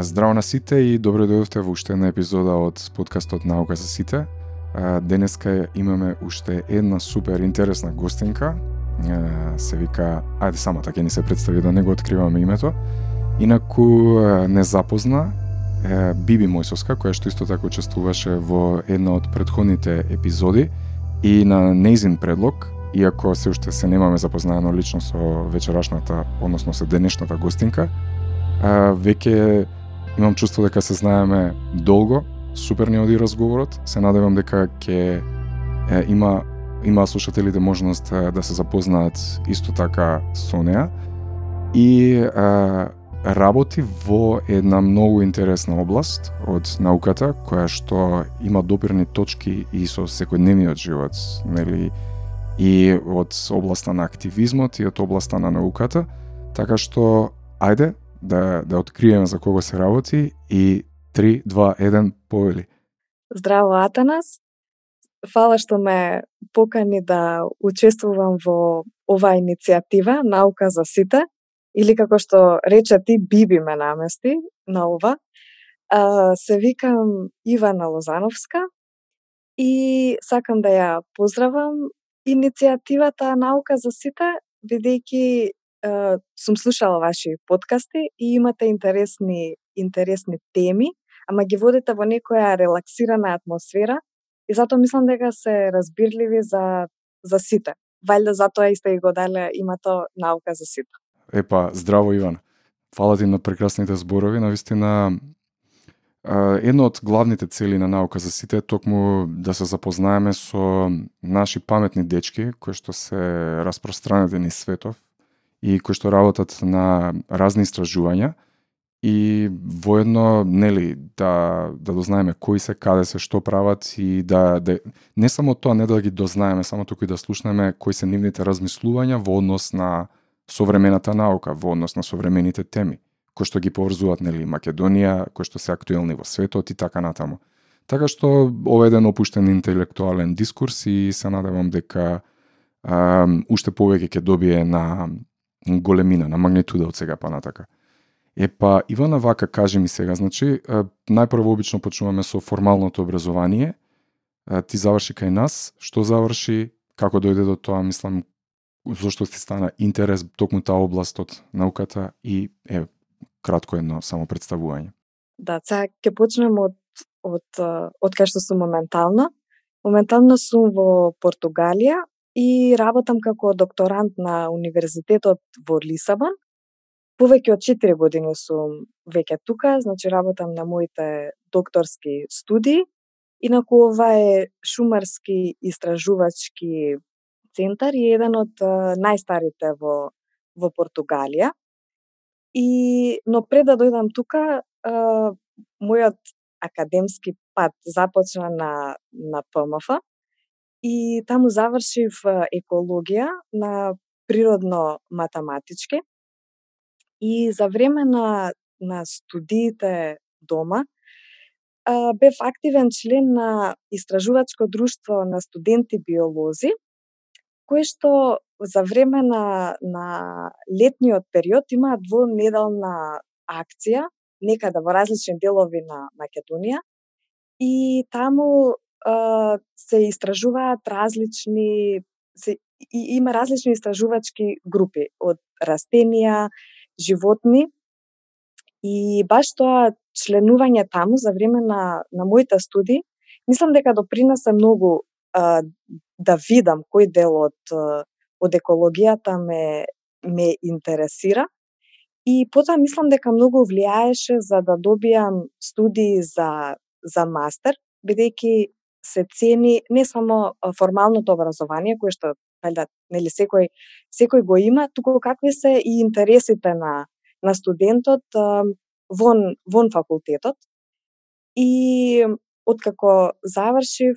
Здраво на сите и добро дојдовте во уште една епизода од подкастот Наука за сите. Денеска имаме уште една супер интересна гостинка. Се вика, ајде самата така ќе ни се представи да не го откриваме името. Инаку не запозна, Биби Мојсовска, која што исто така учествуваше во една од предходните епизоди и на нејзин предлог, иако се уште се немаме запознаено лично со вечерашната, односно со денешната гостинка, веќе Имам чувство дека се знаеме долго, супер ни оди разговорот. Се надевам дека ќе е, има има слушателите можност е, да се запознаат исто така со неа. И е, работи во една многу интересна област од науката која што има допирни точки и со секојдневниот живот, нели? И од областа на активизмот и од областа на науката, така што ајде да, да откриеме за кого се работи и 3, 2, 1, повели. Здраво, Атанас. Фала што ме покани да учествувам во оваа иницијатива Наука за сите, или како што рече ти, Биби ме намести на ова. А, се викам Ивана Лозановска и сакам да ја поздравам иницијативата Наука за сите, бидејќи сум слушала ваши подкасти и имате интересни интересни теми, ама ги водите во некоја релаксирана атмосфера и затоа мислам дека се разбирливи за за сите. Валјда затоа и сте го дале имато наука за сите. Епа, здраво Иван. Фала ти на прекрасните зборови, навистина едно од главните цели на наука за сите е токму да се запознаеме со наши паметни дечки кои што се распространети низ светов и кои што работат на разни истражувања и воедно нели да да дознаеме кои се, каде се, што прават и да, да не само тоа не да ги дознаеме, само туку и да слушнеме кои се нивните размислувања во однос на современата наука, во однос на современите теми, кои што ги поврзуваат нели Македонија, кои што се актуелни во светот и така натаму. Така што ова е еден опуштен интелектуален дискурс и се надевам дека а, уште повеќе ќе добие на големина, на магнитуда од сега па натака. Е па, Ивана Вака, кажи ми сега, значи, најпрво обично почнуваме со формалното образование. Ти заврши кај нас, што заврши, како дојде до тоа, мислам, зошто ти стана интерес токму таа област од науката и е кратко едно само представување. Да, сега ќе почнем од од од кај што сум моментално. Моментално сум во Португалија, и работам како докторант на Универзитетот во Лисабон. Повеќе од 4 години сум веќе тука, значи работам на моите докторски студии. Инаку ова е шумарски истражувачки центар и еден од најстарите во во Португалија. И но пред да дојдам тука, мојот академски пат започна на на ПМФ и таму завршив екологија на природно математички. И за време на на студиите дома бев активен член на истражувачко друштво на студенти биолози, кое што за време на, на летниот период има двонеделна акција некаде во различни делови на Македонија и таму се истражуваат различни се и има различни истражувачки групи од растенија, животни. И баш тоа членување таму за време на на моите студии мислам дека допринесе многу а, да видам кој дел од од екологијата ме ме интересира. И потоа мислам дека многу влијаеше за да добијам студии за за мастер бидејќи се цени не само формалното образование кое што да, нели секој секој го има, туку какви се и интересите на на студентот вон вон факултетот. И откако завршив,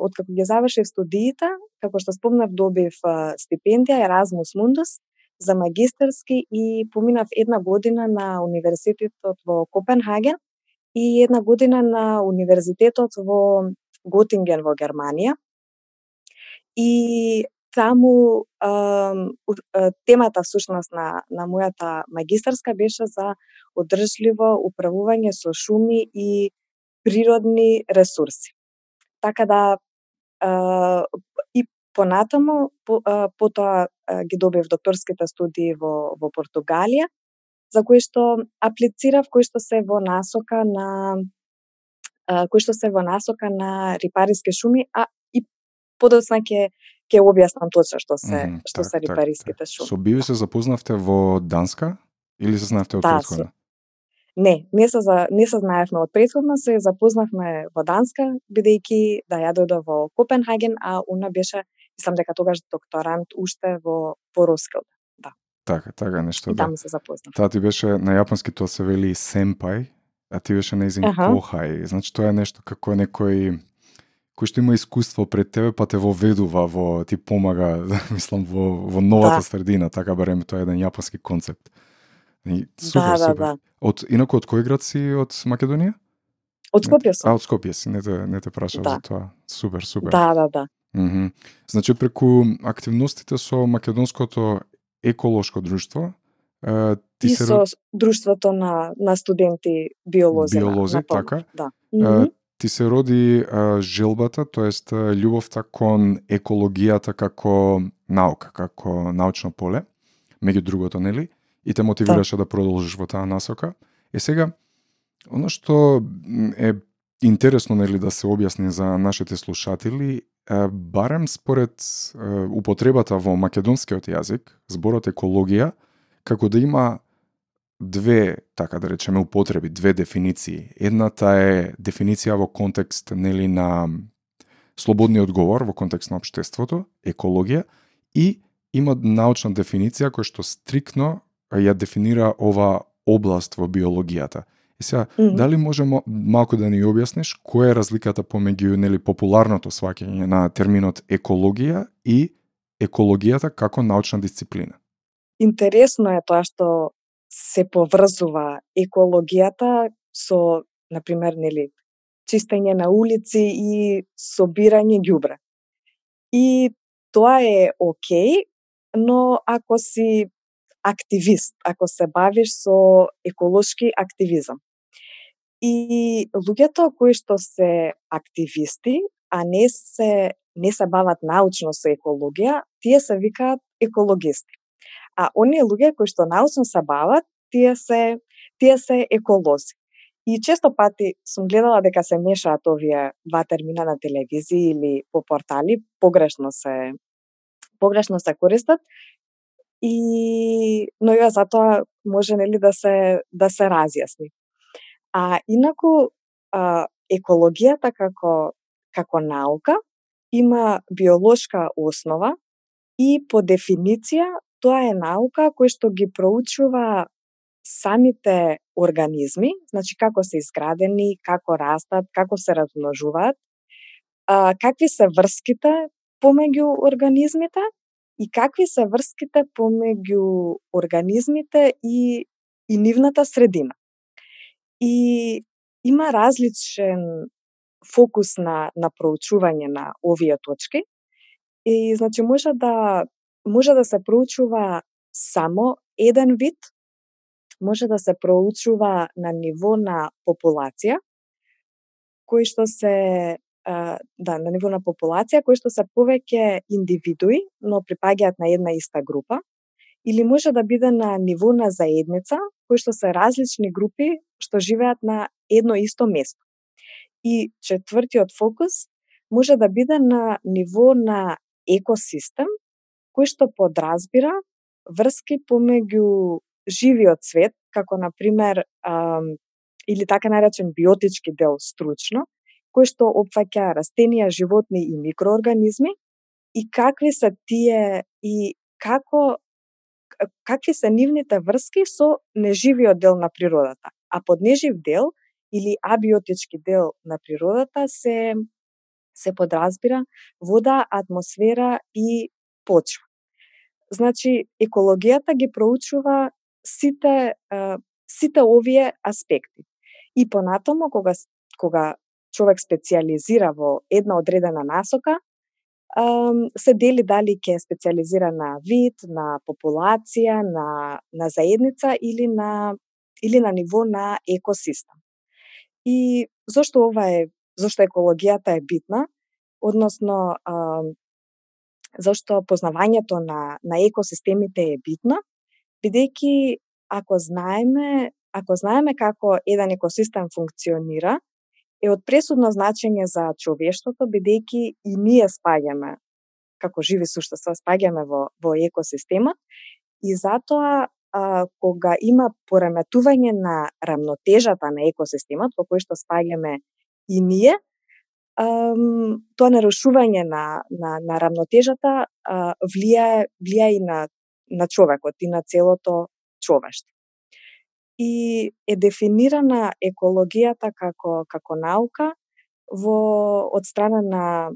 откако ги завршив студиите, како што спомнав, добив стипендија Erasmus Mundus за магистерски и поминав една година на универзитетот во Копенхаген и една година на универзитетот во Готинген во Германија. И таму темата всушност на на мојата магистарска беше за одржливо управување со шуми и природни ресурси. Така да и понатаму по, потоа ги добив докторските студии во во Португалија за кои што аплицирав кои што се во насока на кои што се во насока на рипариски шуми, а и подоцна ќе ќе објаснам точно што се mm, што так, се рипариските так, шуми. Со био се запознавте во Данска или се знаевте од да, предходно? Не, не се за не се знаевме од предходно, се запознавме во Данска бидејќи да ја дојдов во Копенхаген, а уна беше мислам дека тогаш докторант уште во во Роскилд. Да. Така, така нешто. И да. се запознав. Таа ти беше на јапонски тоа се вели сенпај, а ти беше неизин uh -huh. кохај. Значи тоа е нешто како некој кој што има искуство пред тебе, па те воведува во ти помага, мислам во во новата да. средина, така барем тоа е еден јапонски концепт. И супер, да, да, супер. Да. Од инаку од кој град си од Македонија? Од Скопје сум. А, од Скопје си, не те не те прашав да. за тоа. Супер, супер. Да, да, да. Mm -hmm. Значи преку активностите со македонското еколошко друштво, ти и се со друштвото на на студенти биолози. Биолози, на, на така. Да. Mm -hmm ти се роди а, желбата, тоест љубовта кон екологијата како наука, како научно поле, меѓу другото, нели? И те мотивираше да, да продолжиш во таа насока. Е сега, оно што е интересно нели да се објасни за нашите слушатели, барем според употребата во македонскиот јазик, зборот екологија, како да има две, така да речеме, употреби, две дефиниции. Едната е дефиниција во контекст нели на слободниот говор во контекст на општеството, екологија и има научна дефиниција која што стрикно ја дефинира ова област во биологијата. И сега, mm -hmm. дали може малку да ни објасниш која е разликата помеѓу нели популарното сваќање на терминот екологија и екологијата како научна дисциплина? Интересно е тоа што се поврзува екологијата со, например, нели, чистење на улици и собирање ѓубре. И тоа е окей, но ако си активист, ако се бавиш со еколошки активизам. И луѓето кои што се активисти, а не се не се бават научно со екологија, тие се викаат екологисти. А оние луѓе кои што научно се бават, тие се тие се еколози. И често пати сум гледала дека се мешаат овие два термина на телевизија или по портали, погрешно се погрешно се користат. И но ја затоа може нели да се да се разјасни. А инаку а, екологијата како како наука има биолошка основа и по дефиниција тоа е наука која што ги проучува самите организми, значи како се изградени, како растат, како се размножуваат, а, какви се врските помеѓу организмите и какви се врските помеѓу организмите и, и нивната средина. И има различен фокус на, на проучување на овие точки. И значи може да може да се проучува само еден вид, може да се проучува на ниво на популација, кои што се да, на ниво на популација, кои што се повеќе индивидуи, но припаѓаат на една иста група, или може да биде на ниво на заедница, кои што се различни групи што живеат на едно исто место. И четвртиот фокус може да биде на ниво на екосистем, кој што подразбира врски помеѓу живиот свет, како на пример или така наречен биотички дел стручно, кој што опфаќа растенија, животни и микроорганизми и какви се тие и како какви се нивните врски со неживиот дел на природата. А под нежив дел или абиотички дел на природата се се подразбира вода, атмосфера и почва. Значи, екологијата ги проучува сите сите овие аспекти. И понатомо кога кога човек специализира во една одредена насока, се дели дали ќе специализира на вид, на популација, на на заедница или на или на ниво на екосистем. И зошто ова е зошто екологијата е битна, односно зашто познавањето на на екосистемите е битно, бидејќи ако знаеме ако знаеме како еден екосистем функционира, е од пресудно значење за човештвото, бидејќи и ние спаѓаме како живи суштества спаѓаме во во екосистемот и затоа а, кога има пореметување на рамнотежата на екосистемот во кој што спаѓаме и ние, тоа нарушување на, на, на рамнотежата влијае, влијае и на, на човекот и на целото човештво. И е дефинирана екологијата како како наука во од страна на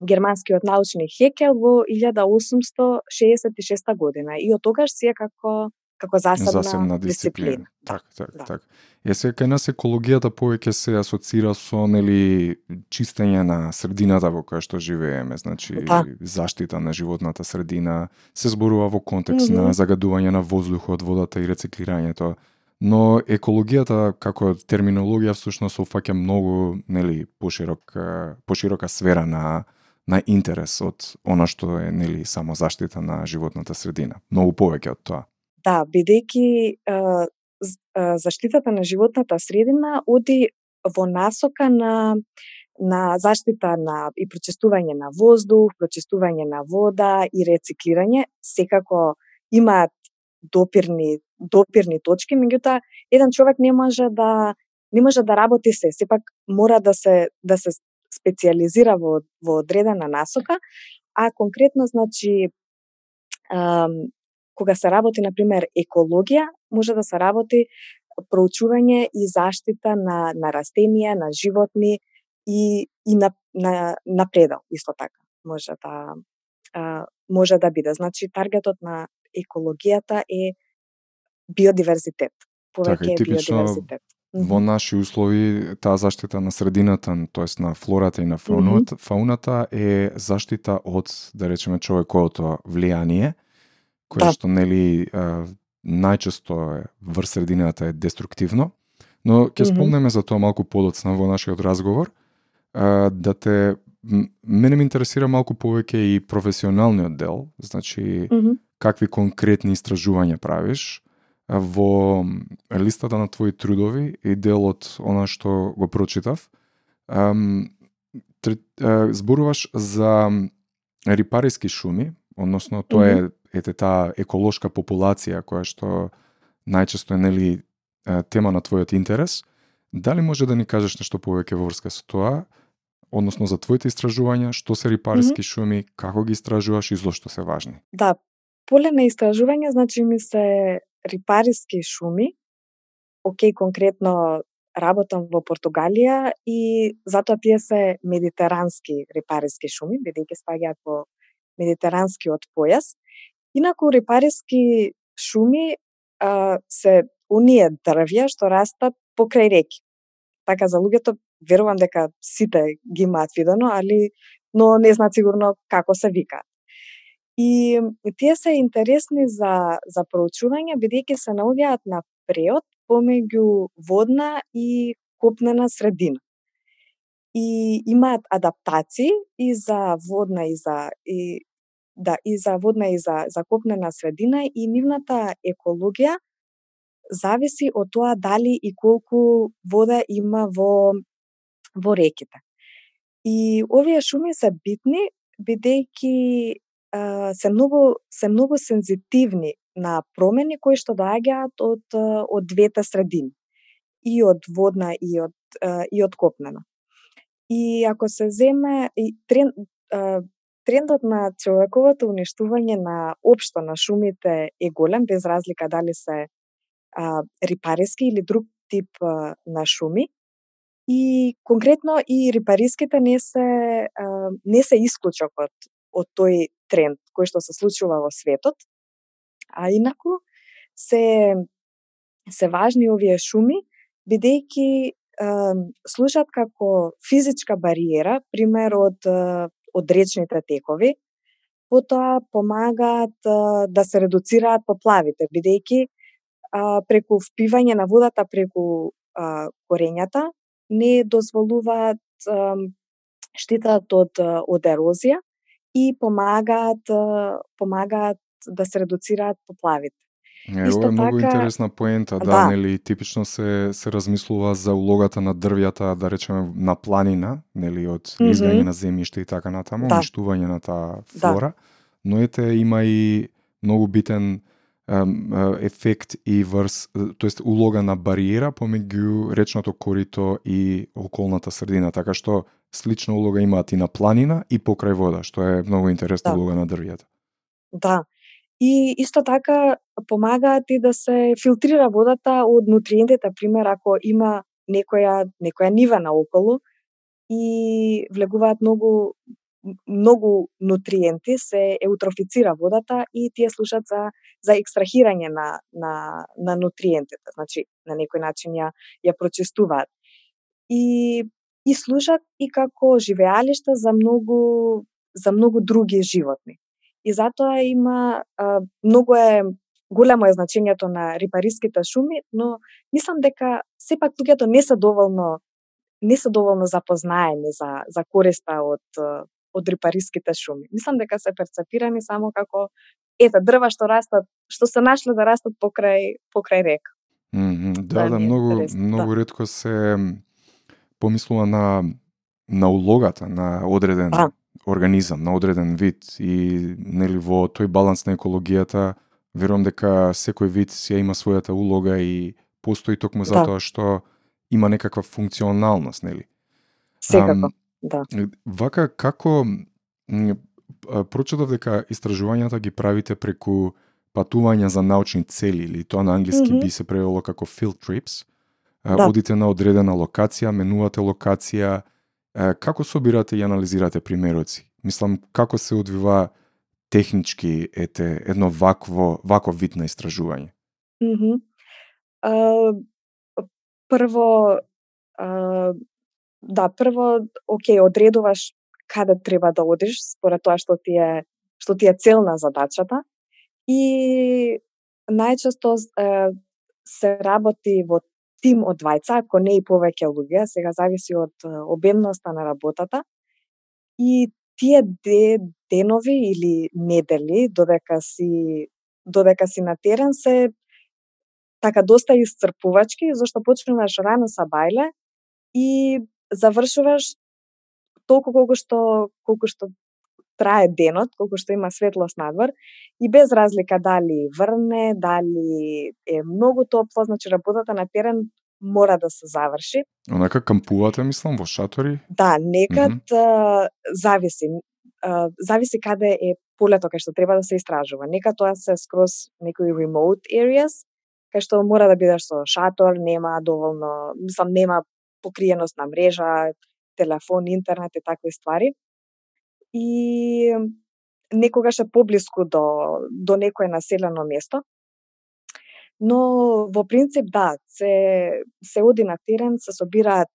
германскиот научник Хекел во 1866 година. И од тогаш се како како засебна, засебна дисциплина. дисциплина. Така, така, да. така. Е се кај нас екологијата повеќе се асоцира со нели чистење на средината во која што живееме, значи да. заштита на животната средина, се зборува во контекст mm -hmm. на загадување на воздухот, водата и рециклирањето но екологијата како терминологија всушност офаќа многу нели поширок поширока сфера на на интерес од она што е нели само заштита на животната средина. Многу повеќе од тоа. Да, бидејќи заштитата на животната средина оди во насока на на заштита на и прочистување на воздух, прочистување на вода и рециклирање, секако имаат допирни допирни точки, меѓутоа еден човек не може да не може да работи се, сепак мора да се да се специализира во во одредена насока, а конкретно значи кога се работи на пример екологија, може да се работи проучување и заштита на на растенија, на животни и и на на на предал исто така. Може да а, може да биде. Значи таргетот на екологијата е биодиверзитет. Повеќе така, е биодиверзитет. Во наши услови таа заштита на средината, тоест на флората и на фауната, mm -hmm. фауната е заштита од, да речеме, човековото влијание, кое да. што нели најчесто е врз средината е деструктивно, но ќе спомнеме mm -hmm. за тоа малку подоцна во нашиот разговор, да те мене ме интересира малку повеќе и професионалниот дел, значи mm -hmm. какви конкретни истражувања правиш, во листата на твои трудови и дел од она што го прочитав, зборуваш за рипариски шуми, односно тоа е ете таа еколошка популација која што најчесто е нели тема на твојот интерес. Дали може да ни кажеш нешто повеќе во врска со тоа, односно за твоите истражувања, што се рипариски mm -hmm. шуми, како ги истражуваш и зошто се важни? Да, поле на истражување значи ми се рипариски шуми. Океј, конкретно работам во Португалија и затоа тие се медитерански рипариски шуми, бидејќи спаѓаат во медитеранскиот појас. Инаку рипариски шуми а, се оние дрвја што растат покрај реки. Така за луѓето верувам дека сите ги имаат видено, али но не знаат сигурно како се викаат. И тие се интересни за, за проучување, бидејќи се наоѓаат на преод помеѓу водна и копнена средина. И имаат адаптации и за водна и за и да и за водна и за за копнена средина и нивната екологија зависи од тоа дали и колку вода има во во реките. И овие шуми се битни бидејќи се многу се многу сензитивни на промени кои што доаѓаат од од двете средини и од водна и од и од копнена. И ако се земе и трен, трендот на човековото уништување на општо на шумите е голем без разлика дали се а, рипариски или друг тип а, на шуми. И конкретно и рипариските не се а, не се исклучок од од тој тренд кој што се случува во светот. А инаку се се важни овие шуми бидејќи служат како физичка бариера, пример од од речните текови, потоа помагаат да се редуцираат поплавите, бидејќи преку впивање на водата преку корењата не дозволуваат штитат од од ерозија и помагаат помагаат да се редуцираат поплавите. Е, ова е многу така, интересна поента, да, да, нели, типично се се размислува за улогата на дрвјата, да речеме на планина, нели, од mm -hmm. на земјиште и така натаму, да. уништување на таа да. флора, да. но ете има и многу битен ефект и врз, тоест улога на бариера помеѓу речното корито и околната средина, така што слична улога имаат и на планина и покрај вода, што е многу интересна да. улога на дрвјата. Да, И исто така помагаат и да се филтрира водата од нутриентите, пример ако има некоја некоја нива наоколу и влегуваат многу многу нутриенти, се еутрофицира водата и тие служат за за екстрахирање на на на нутриентите, значи на некој начин ја ја прочистуваат. И и служат и како живеалишта за многу за многу други животни и затоа има а, многу е големо е значењето на рипариските шуми, но мислам дека сепак луѓето не се доволно не се доволно запознаени за за користа од од рипариските шуми. Мислам дека се перцепирани само како ете дрва што растат, што се нашле да растат покрај покрај река. Mm -hmm. Да, да, да многу интерес, многу да. ретко се помислува на на улогата на одреден да организам, на одреден вид и нели во тој баланс на екологијата верувам дека секој вид си ја има својата улога и постои токму да. затоа што има некаква функционалност, нели? Секако, да. Вака како прочитав дека истражувањата ги правите преку патувања за научни цели или тоа на англиски mm -hmm. би се превело како field trips. Да. Одите на одредена локација, менувате локација, Како собирате и анализирате примероци? Мислам, како се одвива технички ете едно вакво ваков вид на истражување? Mm -hmm. а, прво а, да, прво окей, одредуваш каде треба да одиш според тоа што ти е што ти е цел на задачата и најчесто се работи во тим од двајца, ако не и повеќе луѓе, сега зависи од обемноста на работата. И тие де, денови или недели додека си додека си на терен се така доста исцрпувачки зашто почнуваш рано са бајле и завршуваш толку колку што колку што трае денот, колку што има светлост надвор, и без разлика дали врне, дали е многу топло, значи работата на терен мора да се заврши. Онака кампувате, мислам, во шатори? Да, некад mm -hmm. зависи. А, зависи каде е полето кај што треба да се истражува. Нека тоа се скроз некои remote areas, кај што мора да бидеш со шатор, нема доволно, мислам, нема покриеност на мрежа, телефон, интернет и такви ствари и некогаш е поблиску до, до некое населено место. Но во принцип да, се се оди на терен, се собираат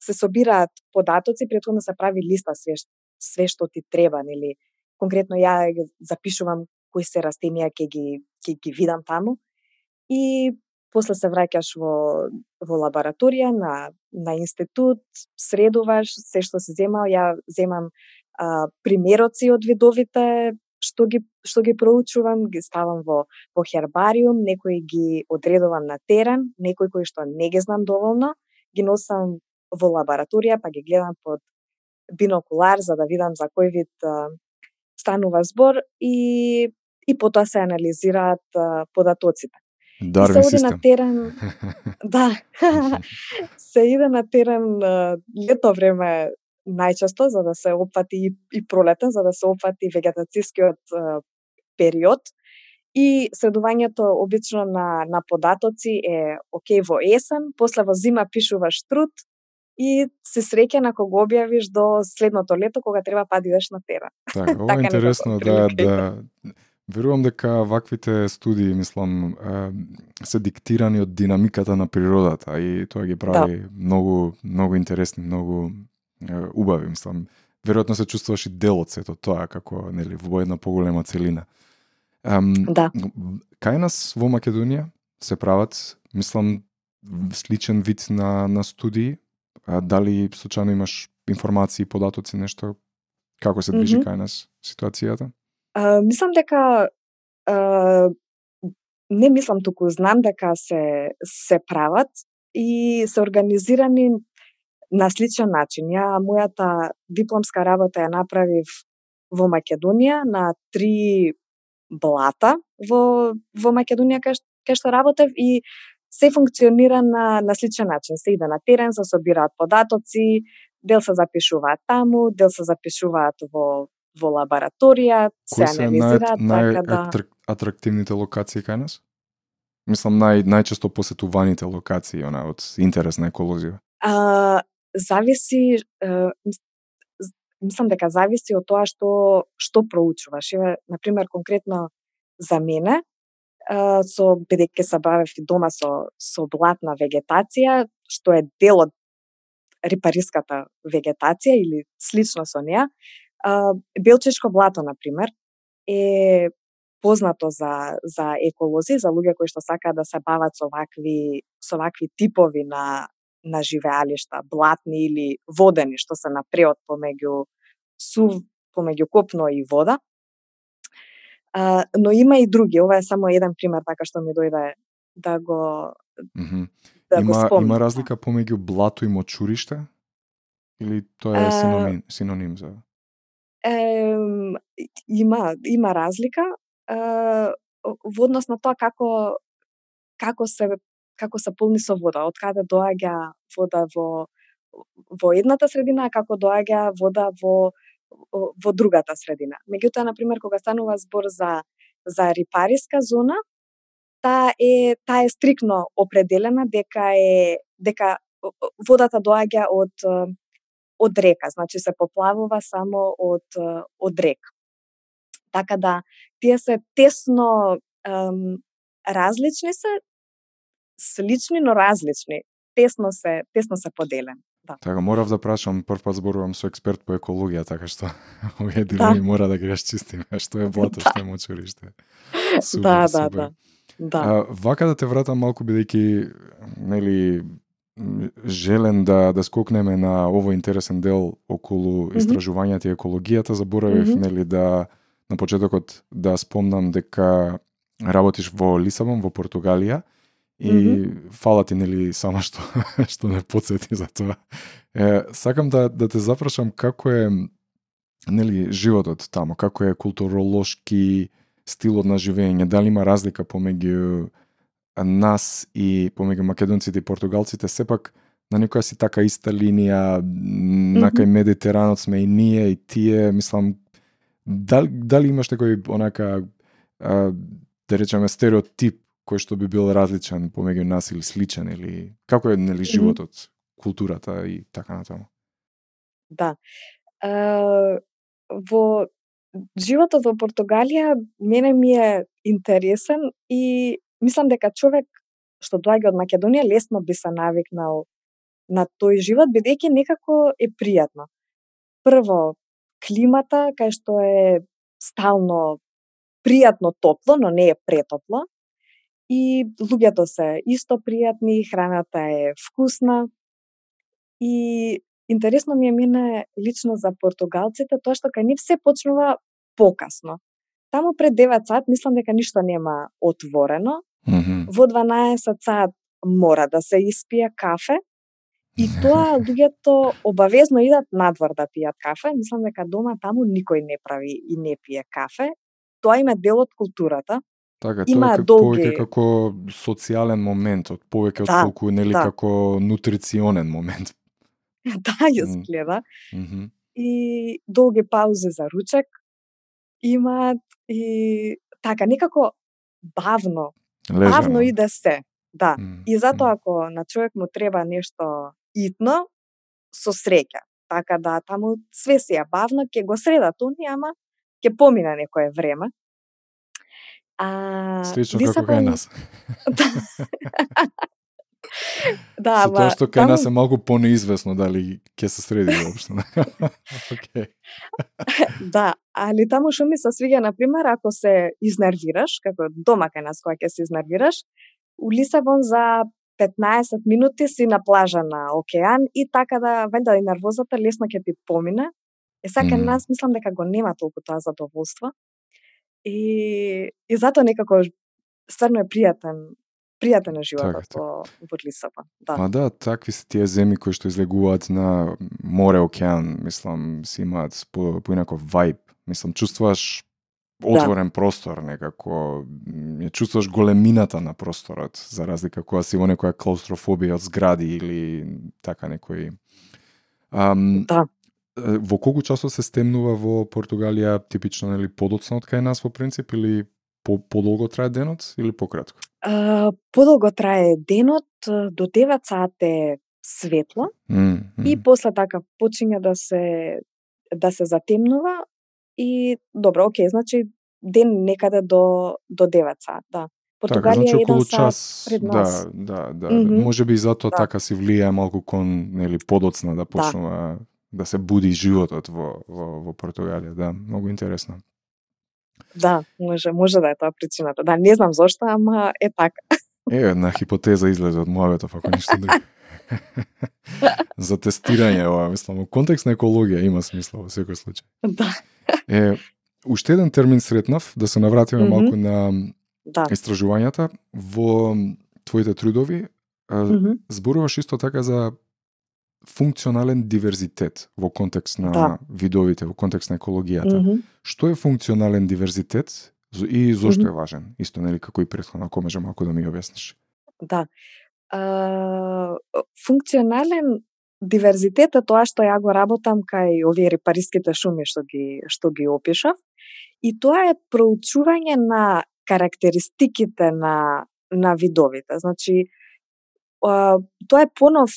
се собираат податоци, претходно се прави листа све све што ти треба, нели конкретно ја запишувам кои се растенија ќе ги ќе ги видам таму и после се враќаш во во лабораторија на на институт, средуваш се што се земал, ја земам а, примероци од видовите што ги што ги проучувам, ги ставам во во хербариум, некои ги одредувам на терен, некои кои што не ги знам доволно, ги носам во лабораторија, па ги гледам под бинокулар за да видам за кој вид а, станува збор и и потоа се анализираат а, податоците. Дарвин се оди на терен. да. се иде на терен лето време најчесто за да се опфати и, и пролетен, за да се опфати вегетацискиот период. И средувањето обично на, на податоци е окей во есен, после во зима пишуваш труд и се среќа на кога објавиш до следното лето кога треба па идеш на терен. Така, ова е интересно да да Верувам дека ваквите студии, мислам, се диктирани од динамиката на природата и тоа ги прави да. многу многу интересни, многу убави, мислам. веројатно се чувствуваш и дел од сето тоа како нели во една поголема целина. Um, Да. Кај нас во Македонија се прават, мислам, сличен вид на, на студии. А, дали случајно имаш информации, податоци, нешто? Како се движи Мгм. кај нас ситуацијата? А, мислам дека а, не мислам туку знам дека се се прават и се организирани на сличен начин. Ја мојата дипломска работа ја направив во Македонија на три блата во во Македонија кај, кај што работев и се функционира на на сличен начин. Се иде на терен, се собираат податоци, дел се запишуваат таму, дел се запишуваат во во лабораторија, се нај, анализираат, така да... најатрактивните локации кај нас? Мислам, нај, најчесто посетуваните локации, она, од интерес на еколозија. А, зависи, з- мислам дека зависи од тоа што што проучуваш. Еве, на пример, конкретно за мене, е, со бидејќи се бавев и дома со со блатна вегетација, што е дел од рипариската вегетација или слично со неа, а, белчешко блато на пример е познато за за еколози, за луѓе кои што сакаат да се бават со вакви со вакви типови на на живеалишта, блатни или водени, што се на преод помеѓу сув, помеѓу копно и вода. А, но има и други, ова е само еден пример така што ми дојде да го Мгм. да го има, спомнам. има разлика помеѓу блато и мочуриште? Или тоа е А, синоним, синоним за е, има има разлика е, во однос на тоа како како се како се полни со вода, од каде доаѓа вода во во едната средина, а како доаѓа вода во во другата средина. Меѓутоа, на пример, кога станува збор за за рипариска зона, таа е таа е стрикно определена дека е дека водата доаѓа од од река, значи се поплавува само од од река. Така да тие се тесно ем, различни се, слични но различни. Тесно се тесно се поделени. Да. Така, морав да прашам, прв пат зборувам со експерт по екологија, така што овие Да. дилеми мора да ги расчистиме, што е блато, што е мочуриште. Супер, да, да, супер. да. Да. А, вака да те вратам малку бидејќи нели желен да да скокнеме на овој интересен дел околу истражувањето и екологијата, заборавив Мгм. нели да на почетокот да спомнам дека работиш во Лисабон, во Португалија и Мгм. фала ти нели само што што не подсети за тоа. Е, сакам да да те запрашам како е нели животот таму, како е културолошки стилот на живење, дали има разлика помеѓу нас и помеѓу македонците и португалците, сепак на некоја си така иста линија, на кај Медитеранот сме и ние и тие, мислам, дали, дали имаш некој онака, а, да речеме, стереотип кој што би бил различен помеѓу нас или сличен, или како е нели животот, културата и така натаму? Да. Е, во животот во Португалија мене ми е интересен и мислам дека човек што доаѓа од Македонија лесно би се навикнал на тој живот бидејќи некако е пријатно. Прво, климата кај што е стално пријатно топло, но не е претопло. И луѓето се исто пријатни, храната е вкусна. И интересно ми е мене лично за португалците тоа што кај нив се почнува покасно. Таму пред 9 сат мислам дека ништо нема отворено. Мгм. Во 12 сат мора да се испие кафе. И тоа луѓето обавезно идат надвор да пијат кафе. Мислам дека дома таму никој не прави и не пие кафе. Тоа има дел од културата. Така, Има тоа долги- повеќе како социјален момент, од повеќе Да, отколку нели да. како нутриционен момент. да, ја М. изгледа. Мгм. и долги паузи за ручек имаат и така некако бавно, Лежано. бавно иде се. Да. М, И затоа ако на човек му треба нешто итно, со среќа. Така да таму све си е бавно, ќе го средат они, ама ќе помине некое време. А, Слично како кај нас. Да, Со тоа што кај нас е малку понеизвестно дали ќе се среди воопшто. Океј. да, али таму што ми се свиѓа на пример ако се изнервираш, како дома кај нас кога ќе се изнервираш, у Лисабон за 15 минути си на плажа на океан и така да вајда и нервозата лесно ќе ти помине. Е кај Мгм. нас мислам дека го нема толку тоа задоволство. И и затоа некако стварно е пријатен пријатен е животот Така, во во Лисабон. Да. Ма да, такви се тие земји кои што излегуваат на море, океан, мислам, си имаат по, поинаков вајб. Мислам, чувствуваш отворен простор некако, ја чувствуваш големината на просторот, за разлика кога си во некоја клаустрофобија од згради или така некои... Ам, Да. во колку часот се стемнува во Португалија, типично, нели, подоцна од кај нас во принцип, или по, подолго трае денот, или пократко? А, подолго трае денот, до 9 сат е светло Mm, и после така почиња да се да се затемнува и добро, окей, значи ден некаде до до 9 сат, да. Така, Португалија значи е околу час, пред да, нас. да, да. Мгм. Може би затоа Да. така си влијае малку кон нели подоцна да почнува да, се буди животот во во во Португалија, да, многу интересно. Да, може, може да е тоа причината. Да, не знам зошто, ама е така. Е, една хипотеза излезе од муабетов, ако ништо друго. За тестирање ова, мислам, во контекст на екологија има смисла во секој случај. Да, Е, уште еден термин сретнав, да се навратиме Мгм. малку на да. истражувањата во твоите трудови. а, Мгм. зборуваш исто така за функционален диверзитет во контекст на Да. видовите, во контекст на екологијата. Мгм. Што е функционален диверзитет и зошто Мгм. е важен? Исто нели како и претходно, ако може малку да ми ја објасниш. Да. А, функционален диверзитет е тоа што ја го работам кај овие репариските шуми што ги што ги опишав. И тоа е проучување на карактеристиките на на видовите. Значи тоа е понов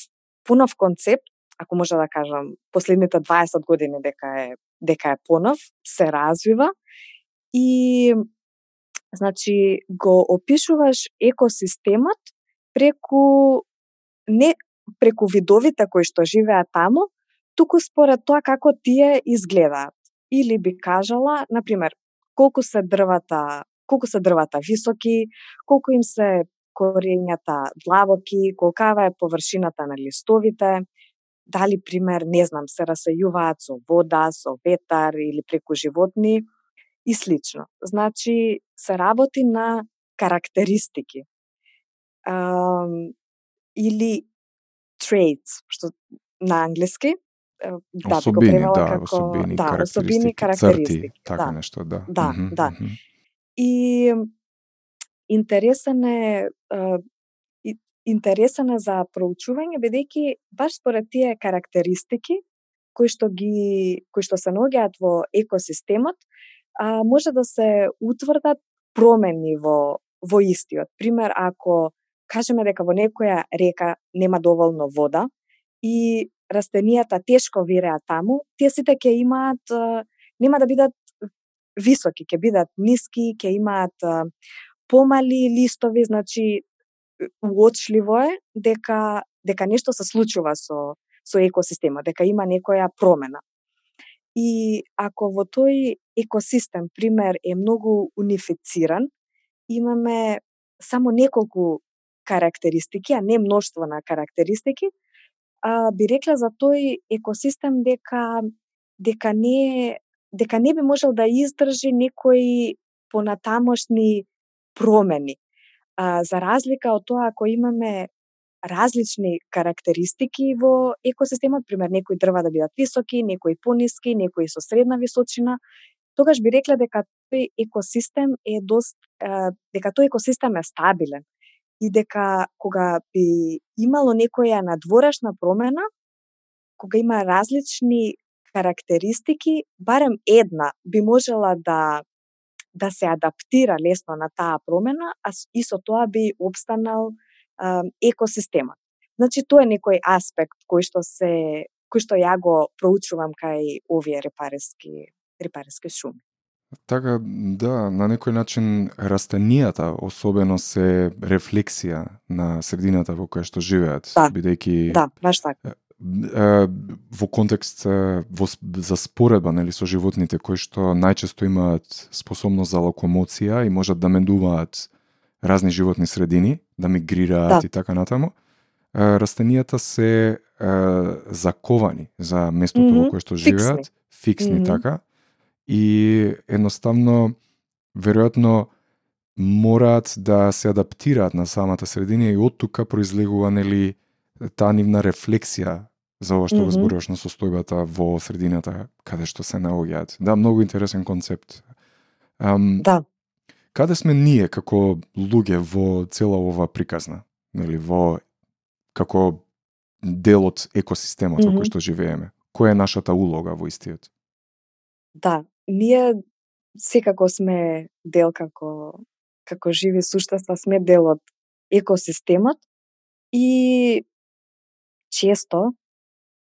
понов концепт, ако може да кажам, последните 20 години дека е дека е понов, се развива и значи го опишуваш екосистемот преку не преку видовите кои што живеат таму, туку според тоа како тие изгледаат. Или би кажала, на пример, колку се дрвата, колку се дрвата високи, колку им се корењата длабоки, колкава е површината на листовите, дали пример, не знам, се расејуваат со вода, со ветар или преку животни и слично. Значи, се работи на карактеристики. Ам, или traits, што на англиски, да, го особини, да, како особини, да, особини, карактеристики, црти, така да. нешто, да. Да, Мгм, да. мгм. И интересен е интересен е за проучување бидејќи баш според тие карактеристики кои што ги кои што се наоѓаат во екосистемот, а, може да се утврдат промени во во истиот. Пример, ако кажеме дека во некоја река нема доволно вода и растенијата тешко виреат таму, тие сите ќе имаат нема да бидат високи, ќе бидат ниски, ќе имаат помали листови, значи уочливо е дека дека нешто се случува со со екосистемот, дека има некоја промена. И ако во тој екосистем, пример, е многу унифициран, имаме само неколку карактеристики, а не мноштво на карактеристики, а, би рекла за тој екосистем дека дека не дека не би можел да издржи некои понатамошни промени. А, за разлика од тоа ако имаме различни карактеристики во екосистемот, пример некои дрва да бидат високи, некои пониски, некои со средна височина, тогаш би рекла дека тој екосистем е дост дека тој екосистем е стабилен и дека кога би имало некоја надворешна промена, кога има различни карактеристики, барем една би можела да да се адаптира лесно на таа промена, а и со тоа би обстанал а, екосистемот. Значи тоа е некој аспект кој што се кој што ја го проучувам кај овие репарески репарески шуми. Така, да, на некој начин растенијата особено се рефлексија на средината во која што живеат, Да. бидејќи Да, баш така. Во контекст во, за споредба нели со животните кои што најчесто имаат способност за локомоција и можат да мендуваат разни животни средини, да мигрираат Да. и така натаму. Растенијата се е, заковани за местото во Мгм, кое што фиксни. живеат, фиксни Мгм. така и едноставно веројатно мораат да се адаптираат на самата средина и од тука произлегува нели таа нивна рефлексија за ова што го Мгм. зборуваш на состојбата во средината каде што се наоѓаат. Да, многу интересен концепт. Ам, Да. Каде сме ние како луѓе во цела ова приказна? Нели во како дел од екосистемот во Мгм. кој што живееме? Која е нашата улога во истиот? Да, ние секако сме дел како како живи суштества, сме дел од екосистемот и често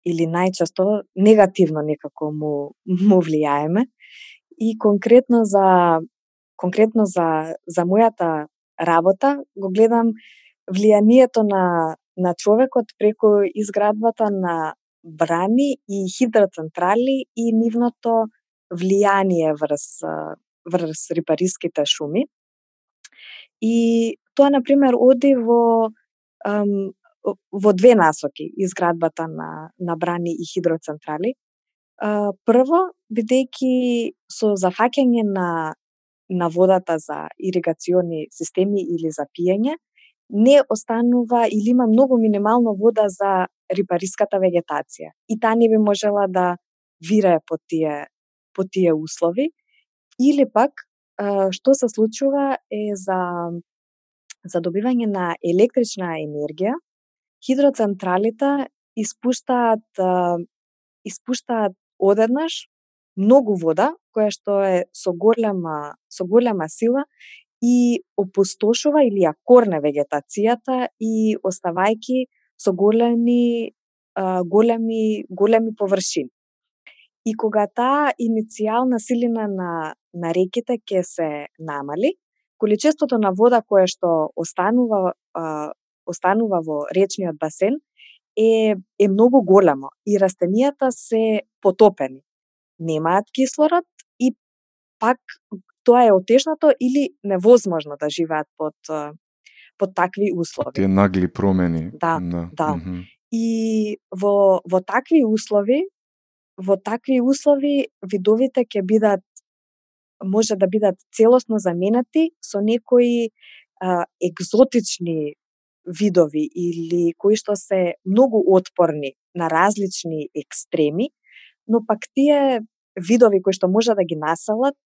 или најчесто негативно некако му му влијаеме и конкретно за конкретно за за мојата работа го гледам влијанието на на човекот преку изградбата на брани и хидроцентрали и нивното влијание врз врз рибариските шуми. И тоа на пример оди во во две насоки изградбата на на брани и хидроцентрали. Прво, бидејќи со зафаќање на на водата за иригациони системи или за пиење, не останува или има многу минимално вода за рибариската вегетација. И таа не би можела да вирае по тие по тие услови. Или пак, што се случува е за за добивање на електрична енергија, хидроцентралите испуштаат испуштаат одеднаш многу вода која што е со голема со голема сила и опустошува или ја корне вегетацијата и оставајки со големи големи големи површини. И кога таа иницијална силина на на реките ќе се намали, количеството на вода кое што останува останува во речниот басен е е многу големо и растенијата се потопени. Немаат кислород и пак тоа е отежнато или невозможно да живеат под под такви услови. Тие нагли промени. Да, да. мгм. И во во такви услови, во такви услови видовите ќе бидат може да бидат целосно заменети со некои а, екзотични видови или кои што се многу отпорни на различни екстреми, но пак тие видови кои што може да ги населат,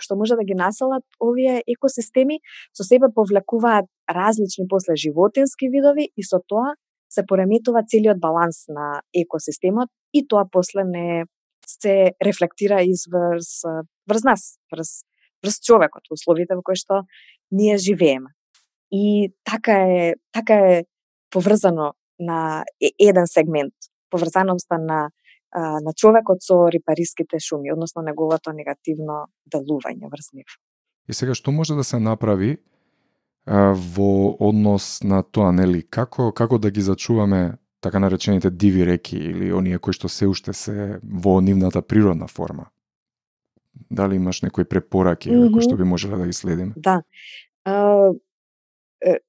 што може да ги населат овие екосистеми, со себе повлекуваат различни после животински видови и со тоа се пореметува целиот баланс на екосистемот и тоа после не се рефлектира изврз врз нас, врз врз човекот, условите во кои што ние живееме. И така е, така е поврзано на еден сегмент, поврзаноста на на човекот со рипариските шуми, односно неговото негативно делување врз нив. И сега што може да се направи а, во однос на тоа, нели, како како да ги зачуваме така наречените диви реки или оние кои што се уште се во нивната природна форма? Дали имаш некои препораки mm Мгм. кои што би можеле да ги следиме? Да. А,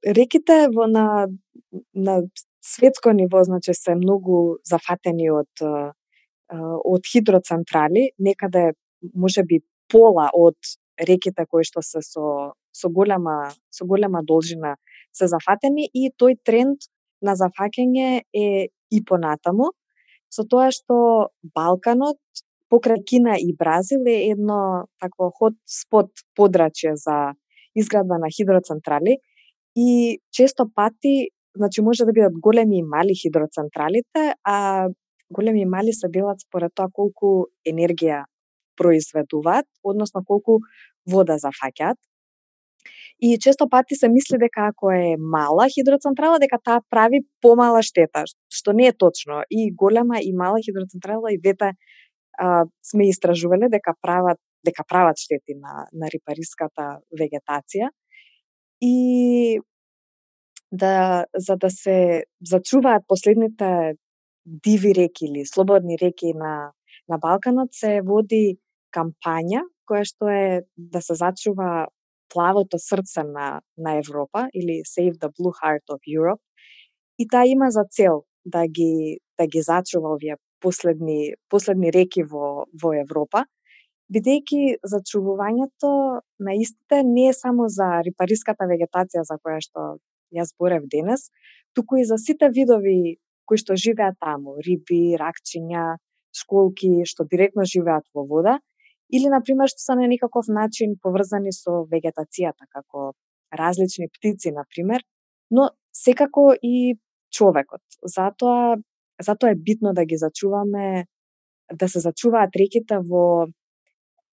реките во на на светско ниво значи се многу зафатени од од хидроцентрали, некаде може би пола од реките кои што се со со голема со голема должина се зафатени и тој тренд на зафаќање е и понатаму со тоа што Балканот покрај Кина и Бразил е едно такво хот спот подрачје за изградба на хидроцентрали и често пати значи може да бидат големи и мали хидроцентралите, а големи и мали се делат според тоа колку енергија произведуваат, односно колку вода зафаќаат. И често пати се мисли дека ако е мала хидроцентрала, дека таа прави помала штета, што не е точно. И голема и мала хидроцентрала и двете а, сме истражувале дека прават дека прават штети на на рипариската вегетација и да за да се зачуваат последните диви реки или слободни реки на на Балканот се води кампања која што е да се зачува плавото срце на на Европа или Save the Blue Heart of Europe. И таа има за цел да ги да ги зачува овие последни последни реки во во Европа бидејќи зачувувањето на истите не е само за рипариската вегетација за која што ја зборев денес, туку и за сите видови кои што живеат таму, риби, ракчиња, школки што директно живеат во вода, или на пример што се на некаков начин поврзани со вегетацијата, како различни птици на пример, но секако и човекот. Затоа затоа е битно да ги зачуваме да се зачуваат реките во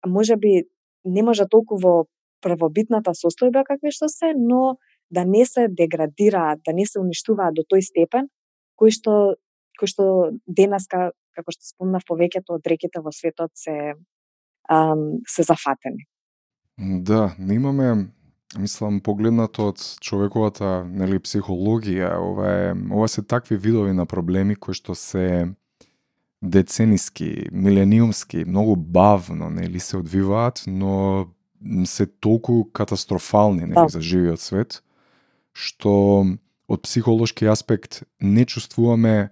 можеби не може толку во првобитната состојба какви што се, но да не се деградираат, да не се уништуваат до тој степен кој што кој што денеска како што спомнав повеќето од реките во светот се ам, се зафатени. Да, немаме, мислам погледнато од човековата нели психологија, ова е ова се такви видови на проблеми кои што се децениски, милениумски, многу бавно нели се одвиваат, но се толку катастрофални нели да. за живиот свет што од психолошки аспект не чувствуваме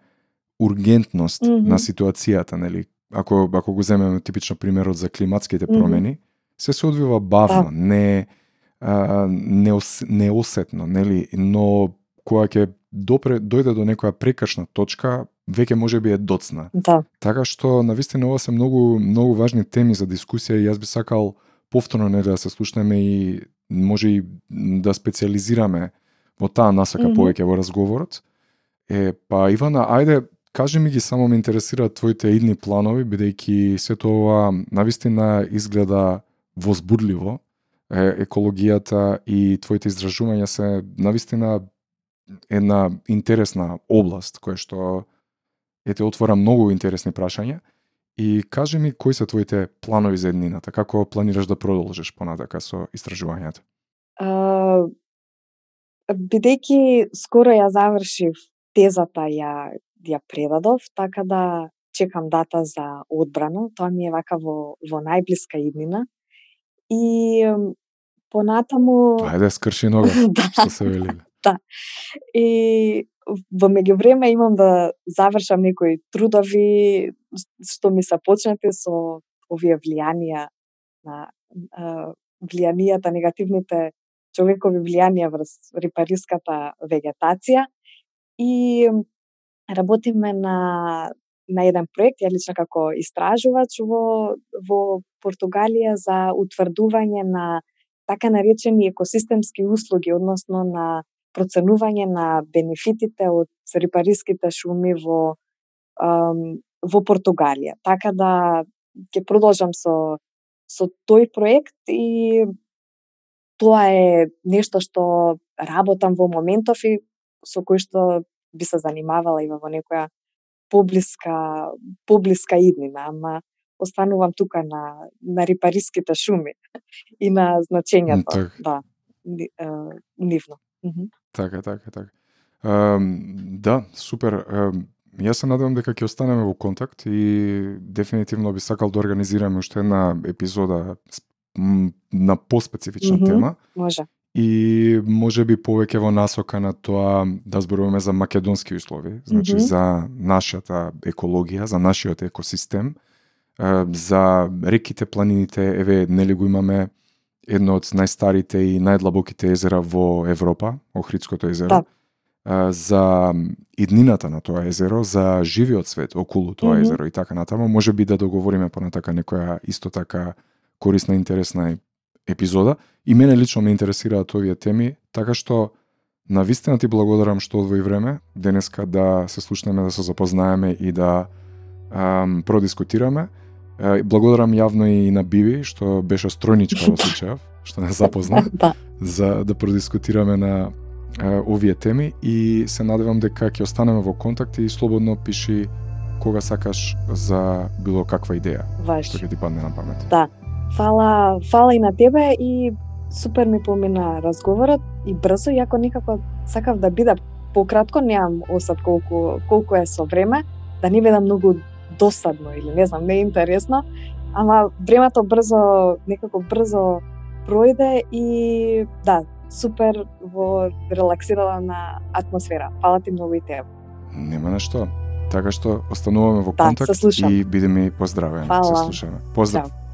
ургентност mm -hmm. на ситуацијата, нели? Ако ако го земеме типично примерот за климатските промени, mm -hmm. се се одвива бавно, да. не а, неос, неосетно, нели? Но кога ќе допре дојде до некоја прекршна точка, веќе може би е доцна. Да. Така што навистина ова се многу многу важни теми за дискусија и јас би сакал повторно не да се слушнеме и може и да специализираме во таа насока mm -hmm. повеќе во разговорот. Е, па Ивана, ајде, кажи ми ги, само ме интересираат твоите идни планови, бидејќи сето ова навистина изгледа возбудливо. Е, екологијата и твоите изражувања се навистина една интересна област која што е те отвора многу интересни прашања. И кажи ми кои се твоите планови за еднината, како планираш да продолжиш понатака со истражувањата? Uh, бидејќи скоро ја завршив тезата ја ја предадов, така да чекам дата за одбрана, тоа ми е вака во во најблиска иднина. И понатаму Ајде скрши нога, да. што се вели да. И во меѓувреме имам да завршам некои трудови што ми се почнати со овие влијанија на влијанијата негативните човекови влијанија врз рипариската вегетација и работиме на на еден проект, ја лично како истражувач во, во Португалија за утврдување на така наречени екосистемски услуги, односно на проценување на бенефитите од рипариските шуми во, во Португалија. Така да ќе продолжам со, со тој проект и тоа е нешто што работам во моментов и со кој што би се занимавала и во некоја поблиска поблиска иднина, ама останувам тука на на рипариските шуми и на значењето, так. да, нивно. Така, така, така. Um, да, супер. Um, јас се надевам дека ќе останеме во контакт и дефинитивно би сакал да организираме уште една епизода на поспецифична mm -hmm, тема. Може. И може би повеќе во насока на тоа да зборуваме за македонски услови, значи mm -hmm. за нашата екологија, за нашиот екосистем, за реките, планините, еве нели го имаме едно од најстарите и најдлабоките езера во Европа, Охридското езеро. Да. За иднината на тоа езеро, за живиот свет околу тоа mm -hmm. езеро и така натаму, може би да договориме понатака некоја исто така корисна, интересна епизода. И мене лично ме интересираат овие теми, така што на вистина ти благодарам што одвои време денеска да се слушнеме, да се запознаеме и да ам, продискутираме. Благодарам јавно и на Биби, што беше стројничка во случајов, што не запозна, да. за да продискутираме на овие теми и се надевам дека ќе останеме во контакт и слободно пиши кога сакаш за било каква идеја Ваш. што ќе ти падне на памет. Да, Фала, фала и на тебе и супер ми помина разговорот и брзо, иако никако сакав да биде пократко, немам осад колку, колку е со време, да не биде многу досадно или не знам, не е интересно, ама времето брзо, некако брзо пројде и да, супер во релаксирана атмосфера. Фала ти многу и тебе. Нема на што. Така што остануваме во Да, контакт слушам. и бидеме поздравени. Фала. Се слушаме. Поздрав. Чао.